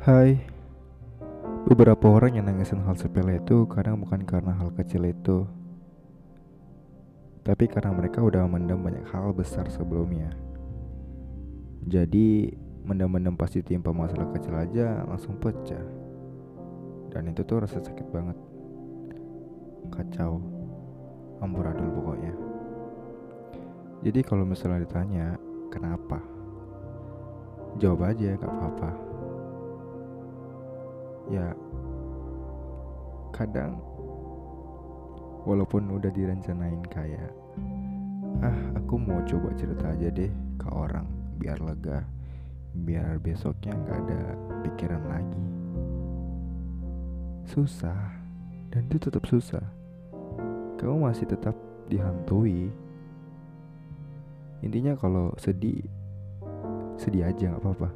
Hai. Beberapa orang yang nangisin hal sepele itu kadang bukan karena hal kecil itu Tapi karena mereka udah mendem banyak hal besar sebelumnya. Jadi mendem-mendem pasti timpa masalah kecil aja langsung pecah. Dan itu tuh rasa sakit banget. Kacau. Amburadul pokoknya. Jadi kalau misalnya ditanya Kenapa? Jawab aja gak apa-apa Ya Kadang Walaupun udah direncanain kayak Ah aku mau coba cerita aja deh ke orang Biar lega Biar besoknya gak ada pikiran lagi. Susah Dan itu tetap susah. Kamu masih tetap dihantui. Intinya kalau sedih sedih aja nggak apa-apa.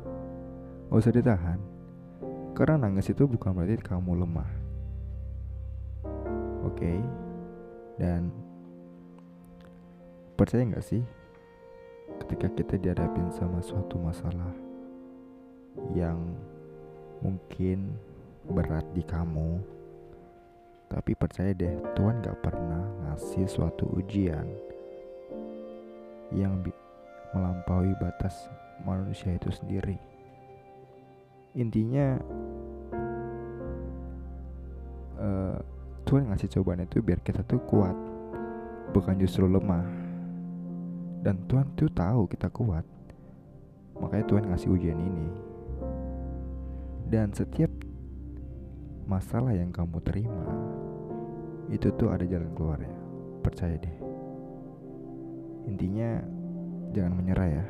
Gak usah ditahan karena nangis itu bukan berarti kamu lemah oke okay? dan percaya nggak sih ketika kita dihadapin sama suatu masalah yang mungkin berat di kamu tapi percaya deh Tuhan gak pernah ngasih suatu ujian yang melampaui batas manusia itu sendiri. Intinya uh, Tuhan ngasih cobaan itu biar kita tuh kuat, bukan justru lemah. Dan Tuhan tuh tahu kita kuat, makanya Tuhan ngasih ujian ini. Dan setiap masalah yang kamu terima itu tuh ada jalan keluarnya, percaya deh. Intinya jangan menyerah ya.